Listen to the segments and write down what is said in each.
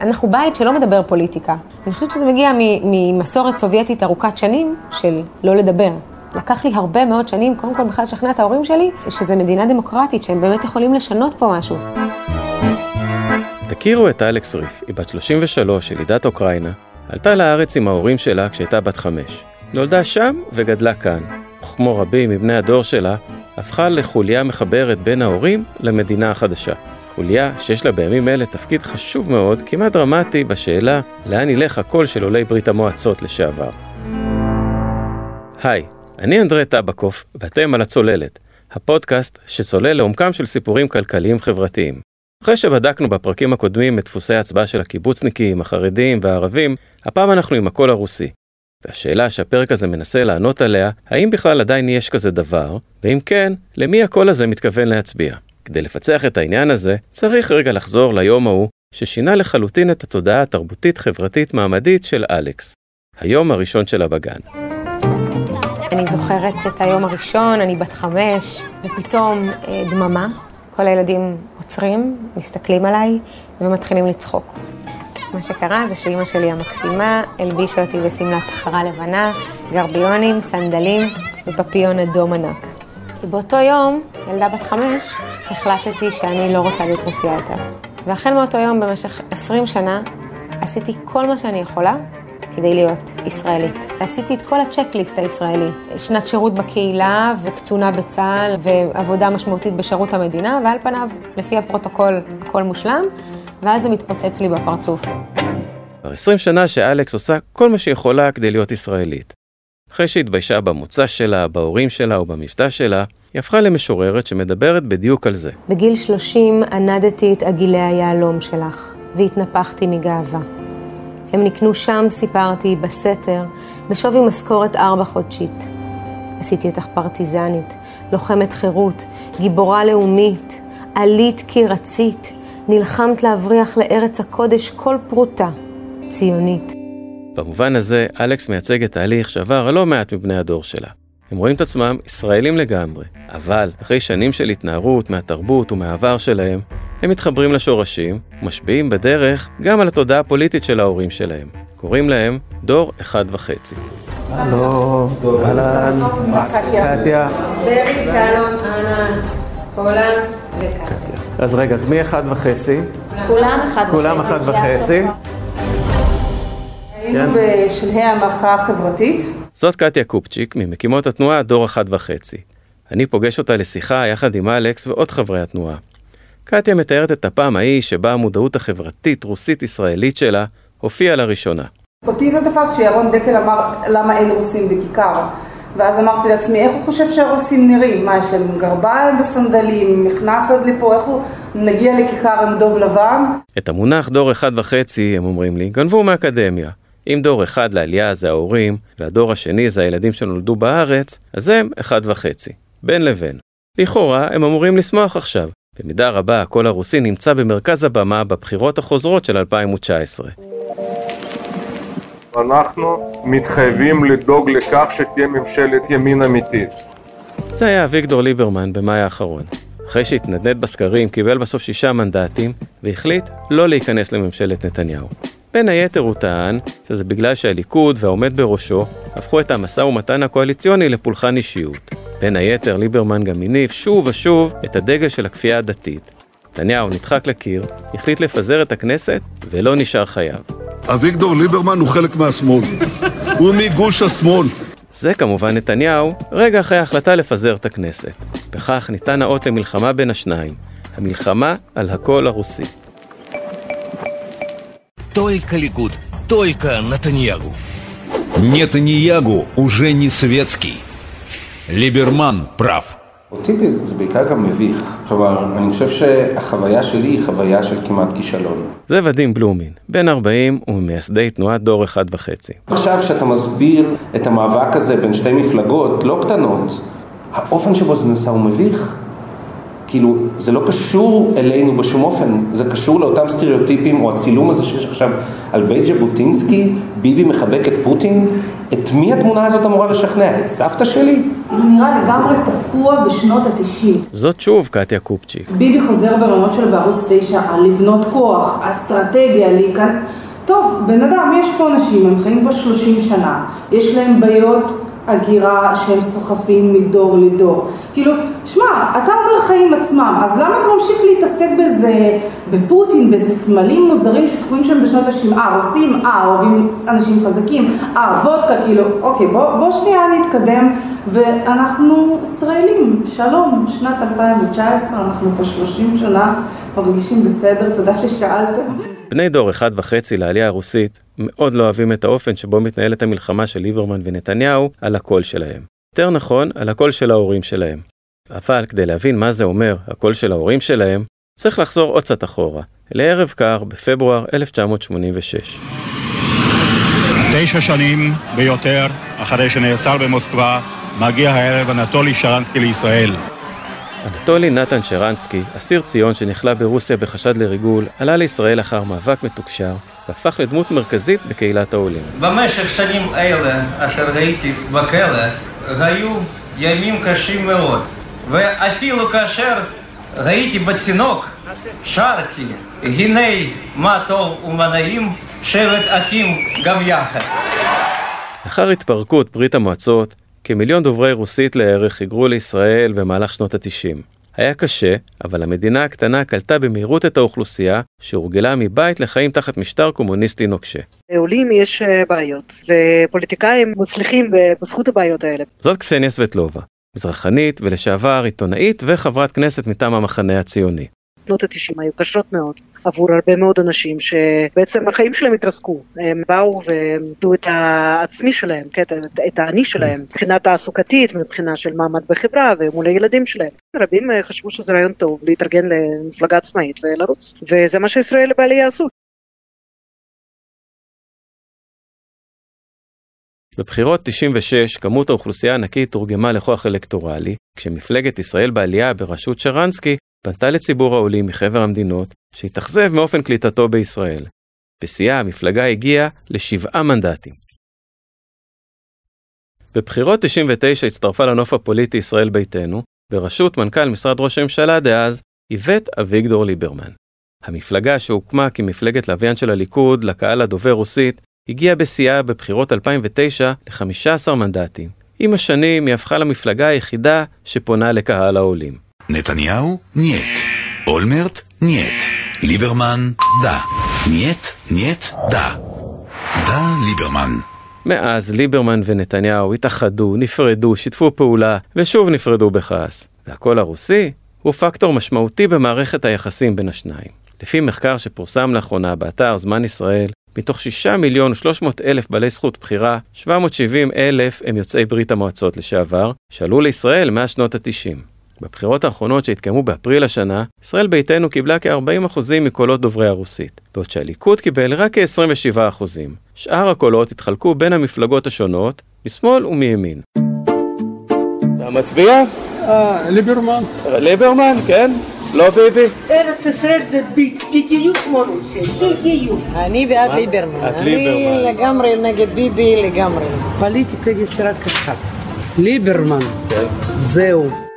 אנחנו בית שלא מדבר פוליטיקה. אני חושבת שזה מגיע ממסורת סובייטית ארוכת שנים של לא לדבר. לקח לי הרבה מאוד שנים, קודם כל בכלל לשכנע את ההורים שלי, שזו מדינה דמוקרטית, שהם באמת יכולים לשנות פה משהו. תכירו את אלכס ריף, היא בת 33, ילידת אוקראינה, עלתה לארץ עם ההורים שלה כשהייתה בת חמש. נולדה שם וגדלה כאן. וכמו רבים מבני הדור שלה, הפכה לחוליה מחברת בין ההורים למדינה החדשה. חוליה שיש לה בימים אלה תפקיד חשוב מאוד, כמעט דרמטי, בשאלה לאן ילך הקול של עולי ברית המועצות לשעבר. היי, אני אנדרי טבקוף, ואתם על הצוללת, הפודקאסט שצולל לעומקם של סיפורים כלכליים חברתיים. אחרי שבדקנו בפרקים הקודמים את דפוסי ההצבעה של הקיבוצניקים, החרדים והערבים, הפעם אנחנו עם הקול הרוסי. והשאלה שהפרק הזה מנסה לענות עליה, האם בכלל עדיין יש כזה דבר, ואם כן, למי הקול הזה מתכוון להצביע. כדי לפצח את העניין הזה, צריך רגע לחזור ליום ההוא, ששינה לחלוטין את התודעה התרבותית-חברתית-מעמדית של אלכס. היום הראשון שלה בגן. אני זוכרת את היום הראשון, אני בת חמש, ופתאום אה, דממה. כל הילדים עוצרים, מסתכלים עליי ומתחילים לצחוק. מה שקרה זה שאימא שלי המקסימה הלבישה אותי בשמלת חרה לבנה, גרביונים, סנדלים ופפיון אדום ענק. ובאותו יום, ילדה בת חמש, החלטתי שאני לא רוצה להיות רוסיה יותר. והחל מאותו יום, במשך עשרים שנה, עשיתי כל מה שאני יכולה כדי להיות ישראלית. ועשיתי את כל הצ'קליסט הישראלי. שנת שירות בקהילה וקצונה בצה"ל ועבודה משמעותית בשירות המדינה, ועל פניו, לפי הפרוטוקול, הכל מושלם, ואז זה מתפוצץ לי בפרצוף. כבר 20 שנה שאלכס עושה כל מה שהיא יכולה כדי להיות ישראלית. אחרי שהתביישה במוצא שלה, בהורים שלה ובמבטא שלה, היא הפכה למשוררת שמדברת בדיוק על זה. בגיל 30 ענדתי את עגילי היהלום שלך, והתנפחתי מגאווה. הם נקנו שם, סיפרתי, בסתר, בשווי משכורת ארבע חודשית. עשיתי אותך פרטיזנית, לוחמת חירות, גיבורה לאומית, עלית כי רצית, נלחמת להבריח לארץ הקודש כל פרוטה, ציונית. במובן הזה, אלכס מייצג את תהליך שעבר לא מעט מבני הדור שלה. הם רואים את עצמם ישראלים לגמרי, אבל אחרי שנים של התנערות מהתרבות ומהעבר שלהם, הם מתחברים לשורשים ומשפיעים בדרך גם על התודעה הפוליטית של ההורים שלהם. קוראים להם דור אחד וחצי. הלו, אהלן, קטיה. ברי, שלום, אהלן, פולן וקטיה. אז רגע, אז מי אחד וחצי? כולם אחד וחצי. כולם אחד וחצי. היינו בשלהי המחאה החברתית. זאת קטיה קופצ'יק, ממקימות התנועה דור אחד וחצי. אני פוגש אותה לשיחה יחד עם אלכס ועוד חברי התנועה. קטיה מתארת את הפעם ההיא שבה המודעות החברתית-רוסית-ישראלית שלה הופיעה לראשונה. אותי זה תפס שירון דקל אמר למה אין רוסים בכיכר. ואז אמרתי לעצמי, איך הוא חושב שהרוסים נראים? מה, יש להם גרביים בסנדלים, מכנס עד לפה, איך הוא נגיע לכיכר עם דוב לבן? את המונח דור אחד וחצי, הם אומרים לי, גנבו מהאקדמיה. אם דור אחד לעלייה זה ההורים, והדור השני זה הילדים שנולדו בארץ, אז הם אחד וחצי, בין לבין. לכאורה, הם אמורים לשמוח עכשיו. במידה רבה, הקול הרוסי נמצא במרכז הבמה בבחירות החוזרות של 2019. אנחנו מתחייבים לדאוג לכך שתהיה ממשלת ימין אמיתית. זה היה אביגדור ליברמן במאי האחרון. אחרי שהתנדנד בסקרים, קיבל בסוף שישה מנדטים, והחליט לא להיכנס לממשלת נתניהו. בין היתר הוא טען שזה בגלל שהליכוד והעומד בראשו הפכו את המשא ומתן הקואליציוני לפולחן אישיות. בין היתר ליברמן גם הניף שוב ושוב את הדגל של הכפייה הדתית. נתניהו נדחק לקיר, החליט לפזר את הכנסת ולא נשאר חייב. אביגדור ליברמן הוא חלק מהשמאל. הוא מגוש השמאל. זה כמובן נתניהו, רגע אחרי ההחלטה לפזר את הכנסת. בכך ניתן האות למלחמה בין השניים, המלחמה על הקול הרוסי. Только Ликуд, только Натаньягу. Нетаньягу уже не светский. Либерман прав. אותי זה בעיקר גם מביך. כלומר, אני חושב שהחוויה שלי היא חוויה של כמעט כישלון. זה ודים בלומין, בן 40 וממייסדי תנועת דור אחד וחצי. עכשיו כשאתה מסביר את המאבק הזה בין שתי מפלגות לא קטנות, האופן שבו זה נעשה הוא מביך. כאילו, זה לא קשור אלינו בשום אופן, זה קשור לאותם סטריאוטיפים, או הצילום הזה שיש עכשיו על בית ז'בוטינסקי, ביבי מחבק את פוטין, את מי התמונה הזאת אמורה לשכנע? את סבתא שלי? זה נראה לגמרי תקוע בשנות התשעים. זאת שוב קטיה קופצ'יק. ביבי חוזר ברעיונות שלו בערוץ 9 על לבנות כוח, אסטרטגיה, להיכנס... טוב, בן אדם, יש פה אנשים, הם חיים פה 30 שנה, יש להם בעיות הגירה שהם סוחפים מדור לדור. כאילו, שמע, אתה אומר חיים עצמם, אז למה אתה ממשיך להתעסק בזה, בפוטין, באיזה סמלים מוזרים שתקועים שם בשנות ה-70? אה, רוסים, אה, אוהבים אנשים חזקים, אה, וודקה, כאילו, אוקיי, בוא, בוא שנייה נתקדם, ואנחנו ישראלים, שלום, שנת 2019, אנחנו פה 30 שנה, מרגישים בסדר, תודה ששאלתם. בני דור אחד וחצי לעלייה הרוסית מאוד לא אוהבים את האופן שבו מתנהלת המלחמה של ליברמן ונתניהו על הקול שלהם. יותר נכון, על הקול של ההורים שלהם. אבל כדי להבין מה זה אומר, הקול של ההורים שלהם, צריך לחזור עוד קצת אחורה, לערב קר בפברואר 1986. תשע שנים ויותר אחרי שנעצר במוסקבה, מגיע הערב אנטולי שרנסקי לישראל. אנטולי נתן שרנסקי, אסיר ציון שנכלא ברוסיה בחשד לריגול, עלה לישראל לאחר מאבק מתוקשר, והפך לדמות מרכזית בקהילת העולים. במשך שנים אלה, אשר הייתי בכלא, היו ימים קשים מאוד, ואפילו כאשר הייתי בתינוק, שרתי, הנה מה טוב ומה נעים, שבט אחים גם יחד. לאחר התפרקות ברית המועצות, כמיליון דוברי רוסית לערך היגרו לישראל במהלך שנות ה-90. היה קשה, אבל המדינה הקטנה קלטה במהירות את האוכלוסייה, שהורגלה מבית לחיים תחת משטר קומוניסטי נוקשה. לעולים יש אה, בעיות, ופוליטיקאים מצליחים בזכות הבעיות האלה. זאת קסניה סבטלובה, מזרחנית ולשעבר עיתונאית וחברת כנסת מטעם המחנה הציוני. שנות ה-90 היו קשות מאוד עבור הרבה מאוד אנשים שבעצם החיים שלהם התרסקו. הם באו ואיבדו את העצמי שלהם, כן, את האני שלהם, מבחינה תעסוקתית, מבחינה של מעמד בחברה ומול הילדים שלהם. רבים אה, חשבו שזה רעיון טוב להתארגן למפלגה עצמאית ולרוץ, וזה מה שישראל בעלייה עשו. בבחירות 96 כמות האוכלוסייה הענקית תורגמה לכוח אלקטורלי, כשמפלגת ישראל בעלייה בראשות שרנסקי פנתה לציבור העולים מחבר המדינות שהתאכזב מאופן קליטתו בישראל. בשיאה המפלגה הגיעה לשבעה מנדטים. בבחירות 99 הצטרפה לנוף הפוליטי ישראל ביתנו, בראשות מנכ"ל משרד ראש הממשלה דאז, איווט אביגדור ליברמן. המפלגה שהוקמה כמפלגת לוויין של הליכוד לקהל הדובר רוסית, הגיעה בשיאה בבחירות 2009 ל-15 מנדטים. עם השנים היא הפכה למפלגה היחידה שפונה לקהל העולים. נתניהו? Нет. אולמרט? Нет. ליברמן? Да. Нет, нет, да. Да ליברמן. מאז ליברמן ונתניהו התאחדו, נפרדו, שיתפו פעולה, ושוב נפרדו בכעס. והקול הרוסי הוא פקטור משמעותי במערכת היחסים בין השניים. לפי מחקר שפורסם לאחרונה באתר זמן ישראל, מתוך 6 מיליון 300 אלף בעלי זכות בחירה, 770 אלף הם יוצאי ברית המועצות לשעבר, שעלו לישראל מאז שנות ה-90. בבחירות האחרונות שהתקיימו באפריל השנה, ישראל ביתנו קיבלה כ-40% מקולות דוברי הרוסית, בעוד שהליכוד קיבל רק כ-27%. שאר הקולות התחלקו בין המפלגות השונות, משמאל ומימין. אתה מצביע? אה, ליברמן. ליברמן, כן? לא ביבי? ארץ ישראל זה בדיוק כמו רוסיה, בדיוק. אני בעד ליברמן. אני לגמרי נגד ביבי לגמרי. פוליטיקה יש רק אחד, ליברמן. זהו.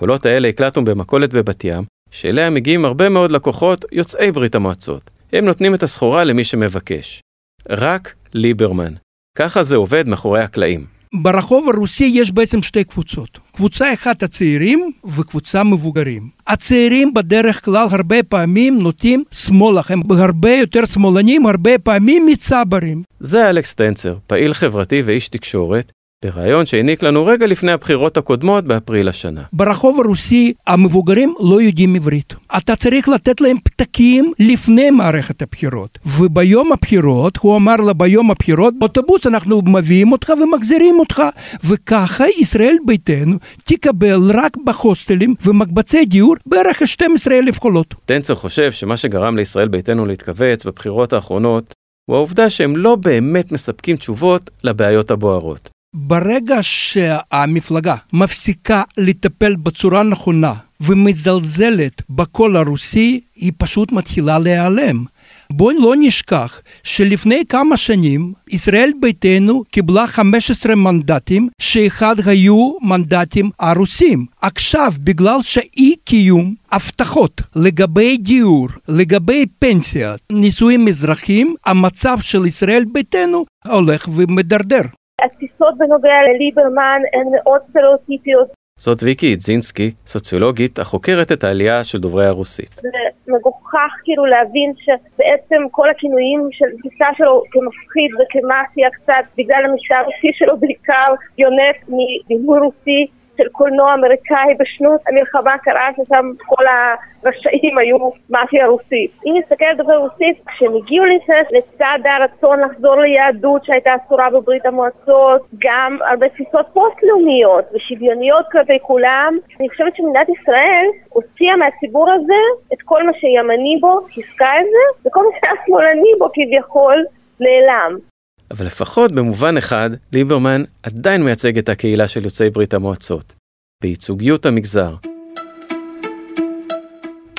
הקולות האלה הקלטנו במכולת בבת ים, שאליה מגיעים הרבה מאוד לקוחות יוצאי ברית המועצות. הם נותנים את הסחורה למי שמבקש. רק ליברמן. ככה זה עובד מאחורי הקלעים. ברחוב הרוסי יש בעצם שתי קבוצות. קבוצה אחת הצעירים וקבוצה מבוגרים. הצעירים בדרך כלל הרבה פעמים נוטים שמאלה, הם הרבה יותר שמאלנים, הרבה פעמים מצברים. זה אלכס טנצר, פעיל חברתי ואיש תקשורת, בריאיון שהעניק לנו רגע לפני הבחירות הקודמות באפריל השנה. ברחוב הרוסי המבוגרים לא יודעים עברית. אתה צריך לתת להם פתקים לפני מערכת הבחירות. וביום הבחירות, הוא אמר לה ביום הבחירות, באוטובוס אנחנו מביאים אותך ומחזירים אותך. וככה ישראל ביתנו תקבל רק בהוסטלים ומקבצי דיור בערך 12 אלף קולות. טנצר חושב שמה שגרם לישראל ביתנו להתכווץ בבחירות האחרונות הוא העובדה שהם לא באמת מספקים תשובות לבעיות הבוערות. ברגע שהמפלגה מפסיקה לטפל בצורה נכונה ומזלזלת בקול הרוסי, היא פשוט מתחילה להיעלם. בואו לא נשכח שלפני כמה שנים ישראל ביתנו קיבלה 15 מנדטים שאחד היו מנדטים הרוסים. עכשיו בגלל שאי קיום הבטחות לגבי דיור, לגבי פנסיה, נישואים אזרחיים, המצב של ישראל ביתנו הולך ומדרדר. התפיסות בנוגע לליברמן הן מאוד סטריאוטיפיות. זאת ויקי אידזינסקי, סוציולוגית החוקרת את העלייה של דוברי הרוסית. זה מגוחך כאילו להבין שבעצם כל הכינויים של תפיסה שלו כמפחיד וכמאפיה קצת בגלל המשטר הרוסי שלו בעיקר יונק מדימוי רוסי של קולנוע אמריקאי בשנות המלחמה קרה ששם כל הרשעים היו מאפיה רוסית. אם נסתכל על דוברי רוסית, כשהם הגיעו לישראל לצד הרצון לחזור ליהדות שהייתה אסורה בברית המועצות, גם הרבה תפיסות פוסט-לאומיות ושוויוניות כלפי כולם, אני חושבת שמדינת ישראל הוציאה מהציבור הזה את כל מה שימני בו, חיזקה את זה, וכל מה שהיה שמאלני בו כביכול נעלם. אבל לפחות במובן אחד, ליברמן עדיין מייצג את הקהילה של יוצאי ברית המועצות, בייצוגיות המגזר.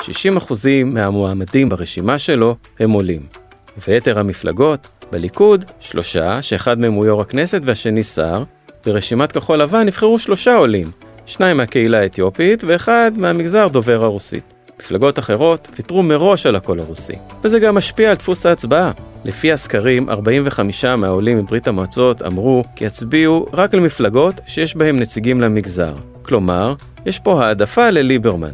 60% מהמועמדים ברשימה שלו הם עולים, ויתר המפלגות, בליכוד, שלושה, שאחד מהם הוא יו"ר הכנסת והשני שר, ברשימת כחול לבן נבחרו שלושה עולים, שניים מהקהילה האתיופית ואחד מהמגזר דובר הרוסית. מפלגות אחרות ויתרו מראש על הקול הרוסי, וזה גם משפיע על דפוס ההצבעה. לפי הסקרים, 45 מהעולים מברית המועצות אמרו כי יצביעו רק למפלגות שיש בהם נציגים למגזר. כלומר, יש פה העדפה לליברמן.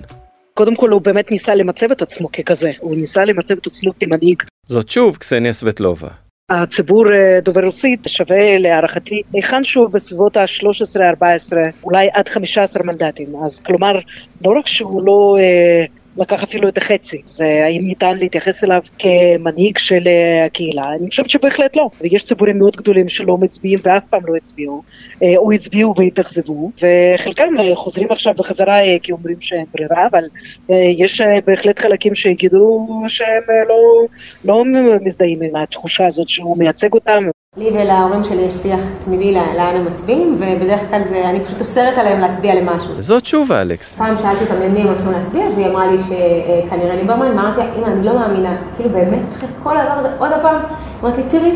קודם כל הוא באמת ניסה למצב את עצמו ככזה, הוא ניסה למצב את עצמו כמנהיג. זאת שוב קסניה סבטלובה. הציבור דובר רוסית שווה להערכתי היכן שהוא בסביבות ה-13-14, אולי עד 15 מנדטים. אז כלומר, לא רק שהוא לא אה, לקח אפילו את החצי. זה האם ניתן להתייחס אליו כמנהיג של אה, הקהילה? אני חושבת שבהחלט לא. ויש ציבורים מאוד גדולים שלא מצביעים ואף פעם לא הצביעו, אה, או הצביעו והתאכזבו, וחלקם אה, חוזרים עכשיו בחזרה כי אומרים שאין ברירה, אבל יש בהחלט חלקים שיגידו שהם לא, לא מזדהים עם התחושה הזאת שהוא מייצג אותם. לי ולהורים שלי יש שיח תמידי לאן הם מצביעים, ובדרך כלל זה, אני פשוט אוסרת עליהם להצביע למשהו. זאת תשובה, אלכס. פעם שאלתי אותם למי הם הולכים להצביע, והיא אמרה לי שכנראה ליברמן, אמרתי לה, אמא, אני לא מאמינה. כאילו באמת, אחרי כל הדבר הזה, עוד פעם, אמרתי, תראי,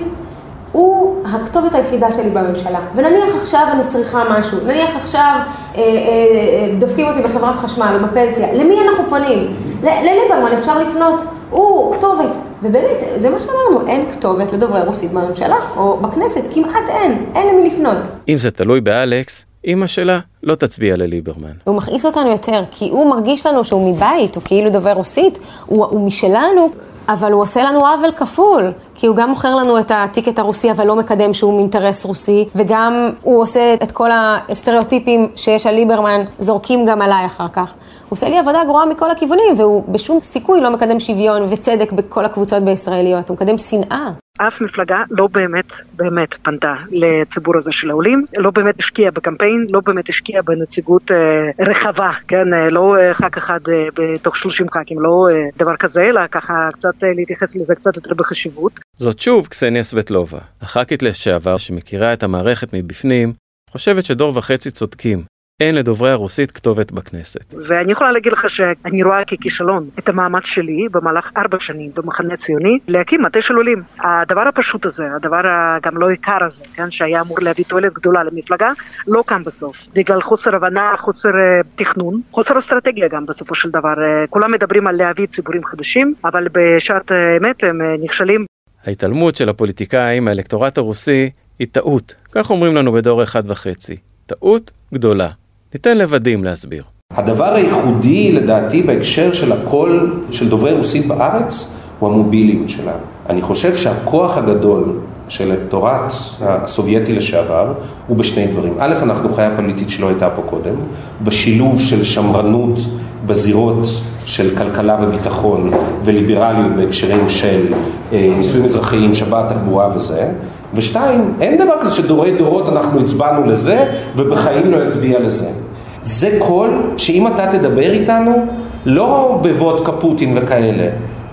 הוא הכתובת היחידה שלי בממשלה. ונניח עכשיו אני צריכה משהו, נניח עכשיו אה, אה, דופקים אותי בחברת חשמל או בפנסיה, למי אנחנו פונים? לליברמן אפשר לפנות, הוא כתובת. ובאמת, זה מה שאמרנו, אין כתובת לדוברי רוסית בממשלה או בכנסת, כמעט אין, אין למי לפנות. אם זה תלוי באלכס, אימא שלה לא תצביע לליברמן. הוא מכעיס אותנו יותר, כי הוא מרגיש לנו שהוא מבית, הוא כאילו דובר רוסית, הוא, הוא משלנו, אבל הוא עושה לנו עוול כפול, כי הוא גם מוכר לנו את הטיקט הרוסי, אבל לא מקדם שום אינטרס רוסי, וגם הוא עושה את כל הסטריאוטיפים שיש על ליברמן, זורקים גם עליי אחר כך. הוא עושה לי עבודה גרועה מכל הכיוונים, והוא בשום סיכוי לא מקדם שוויון וצדק בכל הקבוצות בישראליות, הוא מקדם שנאה. אף מפלגה לא באמת, באמת פנתה לציבור הזה של העולים, לא באמת השקיעה בקמפיין, לא באמת השקיעה בנציגות אה, רחבה, כן, אה, לא אה, ח"כ אחד אה, בתוך 30 ח"כים, לא אה, דבר כזה, אלא ככה קצת אה, להתייחס לזה קצת יותר בחשיבות. זאת שוב קסניה סבטלובה, הח"כית לשעבר שמכירה את המערכת מבפנים, חושבת שדור וחצי צודקים. אין לדוברי הרוסית כתובת בכנסת. ואני יכולה להגיד לך שאני רואה ככישלון את המאמץ שלי במהלך ארבע שנים במחנה הציוני להקים מטה של עולים. הדבר הפשוט הזה, הדבר גם לא יקר הזה, כן, שהיה אמור להביא תועלת גדולה למפלגה, לא קם בסוף. בגלל חוסר הבנה, חוסר uh, תכנון, חוסר אסטרטגיה גם בסופו של דבר. Uh, כולם מדברים על להביא ציבורים חדשים, אבל בשעת האמת הם uh, נכשלים. ההתעלמות של הפוליטיקאים מהאלקטורט הרוסי היא טעות, כך אומרים לנו בדור אחד וחצי. טעות גדולה. ניתן לבדים להסביר. הדבר הייחודי לדעתי בהקשר של הקול של דוברי רוסית בארץ הוא המוביליות שלהם. אני חושב שהכוח הגדול של אלקטורט הסובייטי לשעבר הוא בשני דברים. א', אנחנו חיה פוליטית שלא הייתה פה קודם, בשילוב של שמרנות בזירות של כלכלה וביטחון וליברליות בהקשרים של אה, נישואים אזרחיים, שבת, תחבורה וזה, ושתיים, אין דבר כזה שדורי דורות אנחנו הצבענו לזה ובחיים לא יצביע לזה. זה קול שאם אתה תדבר איתנו, לא בוודקה פוטין וכאלה,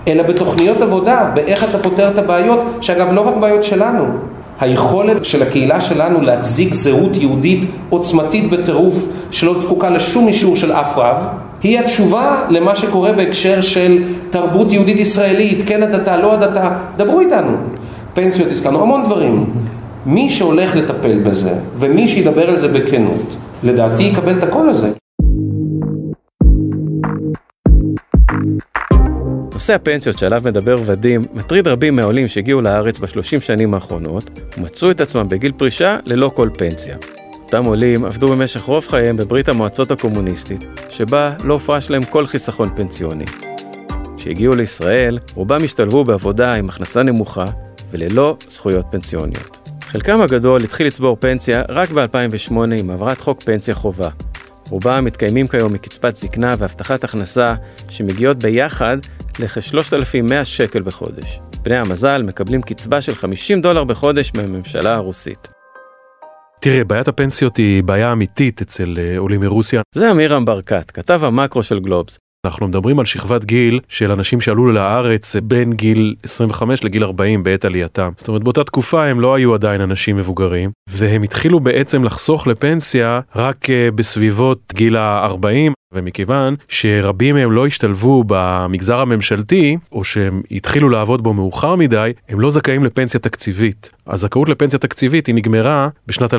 אלא בתוכניות עבודה, באיך אתה פותר את הבעיות, שאגב לא רק בעיות שלנו, היכולת של הקהילה שלנו להחזיק זהות יהודית עוצמתית בטירוף שלא זקוקה לשום אישור של אף רב, היא התשובה למה שקורה בהקשר של תרבות יהודית ישראלית, כן הדתה, לא הדתה, דברו איתנו. פנסיות הזכרנו, המון דברים. מי שהולך לטפל בזה, ומי שידבר על זה בכנות, לדעתי יקבל את הקול הזה. נושא הפנסיות שעליו מדבר ודים מטריד רבים מהעולים שהגיעו לארץ בשלושים שנים האחרונות ומצאו את עצמם בגיל פרישה ללא כל פנסיה. אותם עולים עבדו במשך רוב חייהם בברית המועצות הקומוניסטית, שבה לא הופרש להם כל חיסכון פנסיוני. כשהגיעו לישראל, רובם השתלבו בעבודה עם הכנסה נמוכה וללא זכויות פנסיוניות. חלקם הגדול התחיל לצבור פנסיה רק ב-2008 עם העברת חוק פנסיה חובה. רובם מתקיימים כיום מקצבת זקנה והבטחת הכנסה שמגיעות ביחד לכ-3,100 שקל בחודש. בני המזל מקבלים קצבה של 50 דולר בחודש מהממשלה הרוסית. תראה, בעיית הפנסיות היא בעיה אמיתית אצל אה, עולים מרוסיה. זה אמירם ברקת, כתב המקרו של גלובס. אנחנו מדברים על שכבת גיל של אנשים שעלו לארץ בין גיל 25 לגיל 40 בעת עלייתם. זאת אומרת באותה תקופה הם לא היו עדיין אנשים מבוגרים והם התחילו בעצם לחסוך לפנסיה רק אה, בסביבות גיל ה-40 ומכיוון שרבים מהם לא השתלבו במגזר הממשלתי או שהם התחילו לעבוד בו מאוחר מדי הם לא זכאים לפנסיה תקציבית. הזכאות לפנסיה תקציבית היא נגמרה בשנת 2003-2004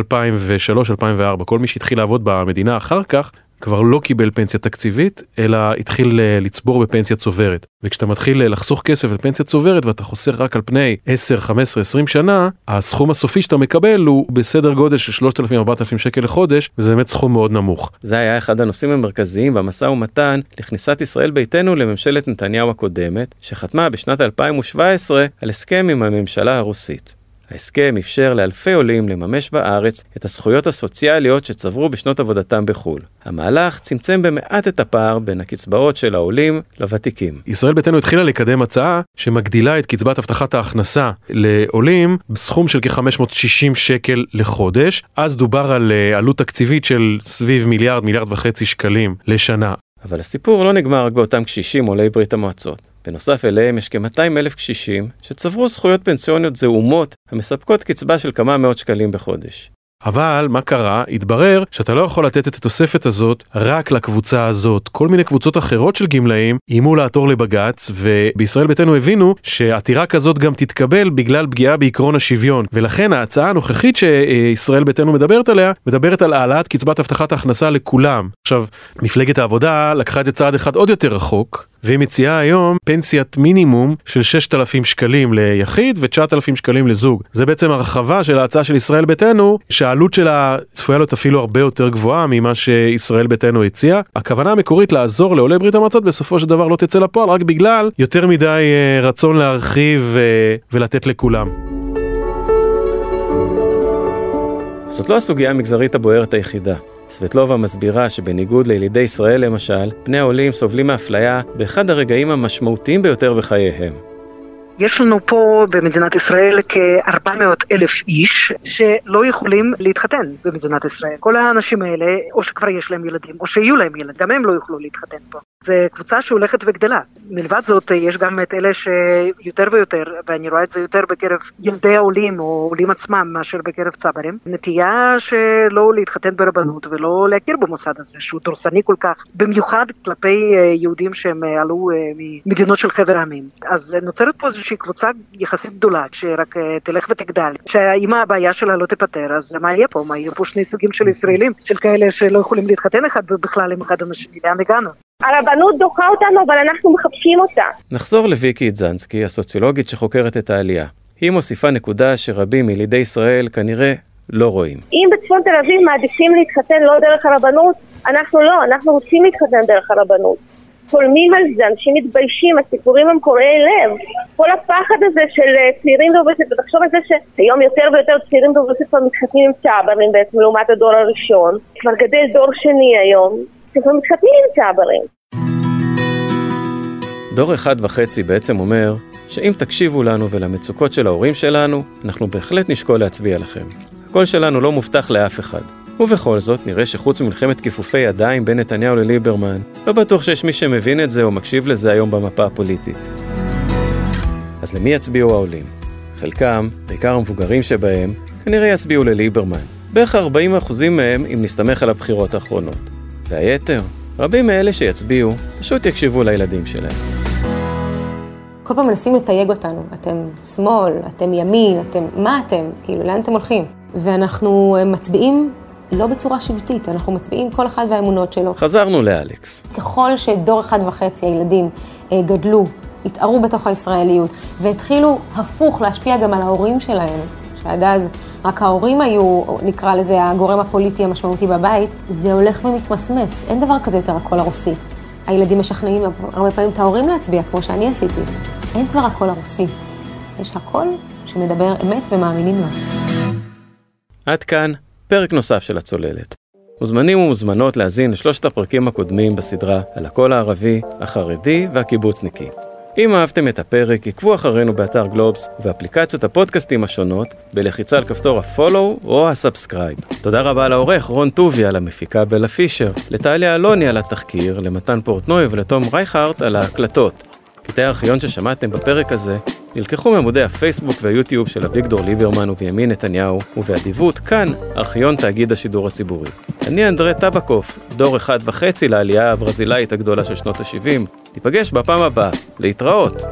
כל מי שהתחיל לעבוד במדינה אחר כך כבר לא קיבל פנסיה תקציבית, אלא התחיל אה, לצבור בפנסיה צוברת. וכשאתה מתחיל אה, לחסוך כסף לפנסיה צוברת ואתה חוסך רק על פני 10, 15, 20 שנה, הסכום הסופי שאתה מקבל הוא בסדר גודל של 3,000-4,000 שקל לחודש, וזה באמת סכום מאוד נמוך. זה היה אחד הנושאים המרכזיים במשא ומתן לכניסת ישראל ביתנו לממשלת נתניהו הקודמת, שחתמה בשנת 2017 על הסכם עם הממשלה הרוסית. ההסכם אפשר לאלפי עולים לממש בארץ את הזכויות הסוציאליות שצברו בשנות עבודתם בחו"ל. המהלך צמצם במעט את הפער בין הקצבאות של העולים לוותיקים. ישראל ביתנו התחילה לקדם הצעה שמגדילה את קצבת הבטחת ההכנסה לעולים בסכום של כ-560 שקל לחודש. אז דובר על אה, עלות תקציבית של סביב מיליארד, מיליארד וחצי שקלים לשנה. אבל הסיפור לא נגמר רק באותם קשישים עולי ברית המועצות. בנוסף אליהם יש כ-200 אלף קשישים שצברו זכויות פנסיוניות זעומות המספקות קצבה של כמה מאות שקלים בחודש. אבל מה קרה? התברר שאתה לא יכול לתת את התוספת הזאת רק לקבוצה הזאת. כל מיני קבוצות אחרות של גמלאים איימו לעתור לבג"ץ, ובישראל ביתנו הבינו שעתירה כזאת גם תתקבל בגלל פגיעה בעקרון השוויון. ולכן ההצעה הנוכחית שישראל ביתנו מדברת עליה, מדברת על העלאת קצבת הבטחת ההכנסה לכולם. עכשיו, מפלגת העבודה לקחה את זה צעד אחד עוד יותר רחוק, והיא מציעה היום פנסיית מינימום של 6,000 שקלים ליחיד ו-9,000 שקלים לזוג. זה בעצם הרחבה של ההצעה של ישראל ביתנו, שהעלות שלה צפויה להיות אפילו הרבה יותר גבוהה ממה שישראל ביתנו הציע. הכוונה המקורית לעזור לעולי ברית המועצות בסופו של דבר לא תצא לפועל רק בגלל יותר מדי אה, רצון להרחיב אה, ולתת לכולם. זאת לא הסוגיה המגזרית הבוערת היחידה. סבטלובה מסבירה שבניגוד לילידי ישראל למשל, בני העולים סובלים מאפליה באחד הרגעים המשמעותיים ביותר בחייהם. יש לנו פה במדינת ישראל כ-400 אלף איש שלא יכולים להתחתן במדינת ישראל. כל האנשים האלה, או שכבר יש להם ילדים, או שיהיו להם ילדים, גם הם לא יוכלו להתחתן פה. זו קבוצה שהולכת וגדלה. מלבד זאת, יש גם את אלה שיותר ויותר, ואני רואה את זה יותר בקרב ילדי העולים או עולים עצמם מאשר בקרב צברים, נטייה שלא להתחתן ברבנות ולא להכיר במוסד הזה, שהוא דורסני כל כך, במיוחד כלפי אה, יהודים שהם אה, עלו אה, ממדינות של חבר העמים. אז נוצרת פה איזושהי קבוצה יחסית גדולה, שרק תלך ותגדל, שאם הבעיה שלה לא תיפתר, אז מה יהיה פה? מה יהיו פה שני סוגים של ישראלים, של כאלה שלא יכולים להתחתן אחד בכלל עם אחד השני, לאן הגענו? הרבנות דוחה אותנו, אבל אנחנו מחפשים אותה. נחזור לוויקי אידזנסקי, הסוציולוגית שחוקרת את העלייה. היא מוסיפה נקודה שרבים מילידי ישראל כנראה לא רואים. אם בצפון תל אביב מעדיפים להתחתן לא דרך הרבנות, אנחנו לא, אנחנו רוצים להתחתן דרך הרבנות. חולמים על זה, אנשים מתביישים, הסיפורים הם קורעי לב. כל הפחד הזה של אה, צעירים דובסת, ותחשוב על זה שהיום יותר ויותר צעירים כבר מתחתנים עם צ'אברים בעצם לעומת הדור הראשון. כבר גדל דור שני היום, שכבר מתחתנים עם צ'אברים. דור אחד וחצי בעצם אומר שאם תקשיבו לנו ולמצוקות של ההורים שלנו, אנחנו בהחלט נשקול להצביע לכם. הקול שלנו לא מובטח לאף אחד. ובכל זאת, נראה שחוץ ממלחמת כיפופי ידיים בין נתניהו לליברמן, לא בטוח שיש מי שמבין את זה או מקשיב לזה היום במפה הפוליטית. אז למי יצביעו העולים? חלקם, בעיקר המבוגרים שבהם, כנראה יצביעו לליברמן. בערך 40% מהם אם נסתמך על הבחירות האחרונות. והיתר? רבים מאלה שיצביעו פשוט יקשיבו לילדים שלהם. כל פעם מנסים לתייג אותנו, אתם שמאל, אתם ימין, אתם, מה אתם? כאילו, לאן אתם הולכים? ואנחנו מצביעים לא בצורה שבטית, אנחנו מצביעים כל אחד והאמונות שלו. חזרנו לאלכס. ככל שדור אחד וחצי הילדים אה, גדלו, התערו בתוך הישראליות, והתחילו הפוך להשפיע גם על ההורים שלהם, שעד אז רק ההורים היו, נקרא לזה, הגורם הפוליטי המשמעותי בבית, זה הולך ומתמסמס. אין דבר כזה יותר הקול הרוסי. הילדים משכנעים הרבה פעמים את ההורים להצביע, כמו שאני עשיתי. אין כבר הקול הרוסי. יש הקול שמדבר אמת ומאמינים לו. עד כאן פרק נוסף של הצוללת. מוזמנים ומוזמנות להזין לשלושת הפרקים הקודמים בסדרה על הקול הערבי, החרדי והקיבוצניקי. אם אהבתם את הפרק, עקבו אחרינו באתר גלובס ובאפליקציות הפודקאסטים השונות בלחיצה על כפתור ה-follow או ה-subscribe. תודה רבה לעורך רון טוביה, למפיקה בלה פישר, לטליה אלוני על התחקיר, למתן פורטנוי ולתום רייכרט על ההקלטות. קטעי הארכיון ששמעתם בפרק הזה נלקחו מעמודי הפייסבוק והיוטיוב של אביגדור ליברמן ובנימין נתניהו, ובאדיבות כאן, ארכיון תאגיד השידור הציבורי. אני אנדרי טבקוף, דור אחד וחצי לעלייה הברזילאית הגדולה של שנות ה-70. ניפגש בפעם הבאה, להתראות.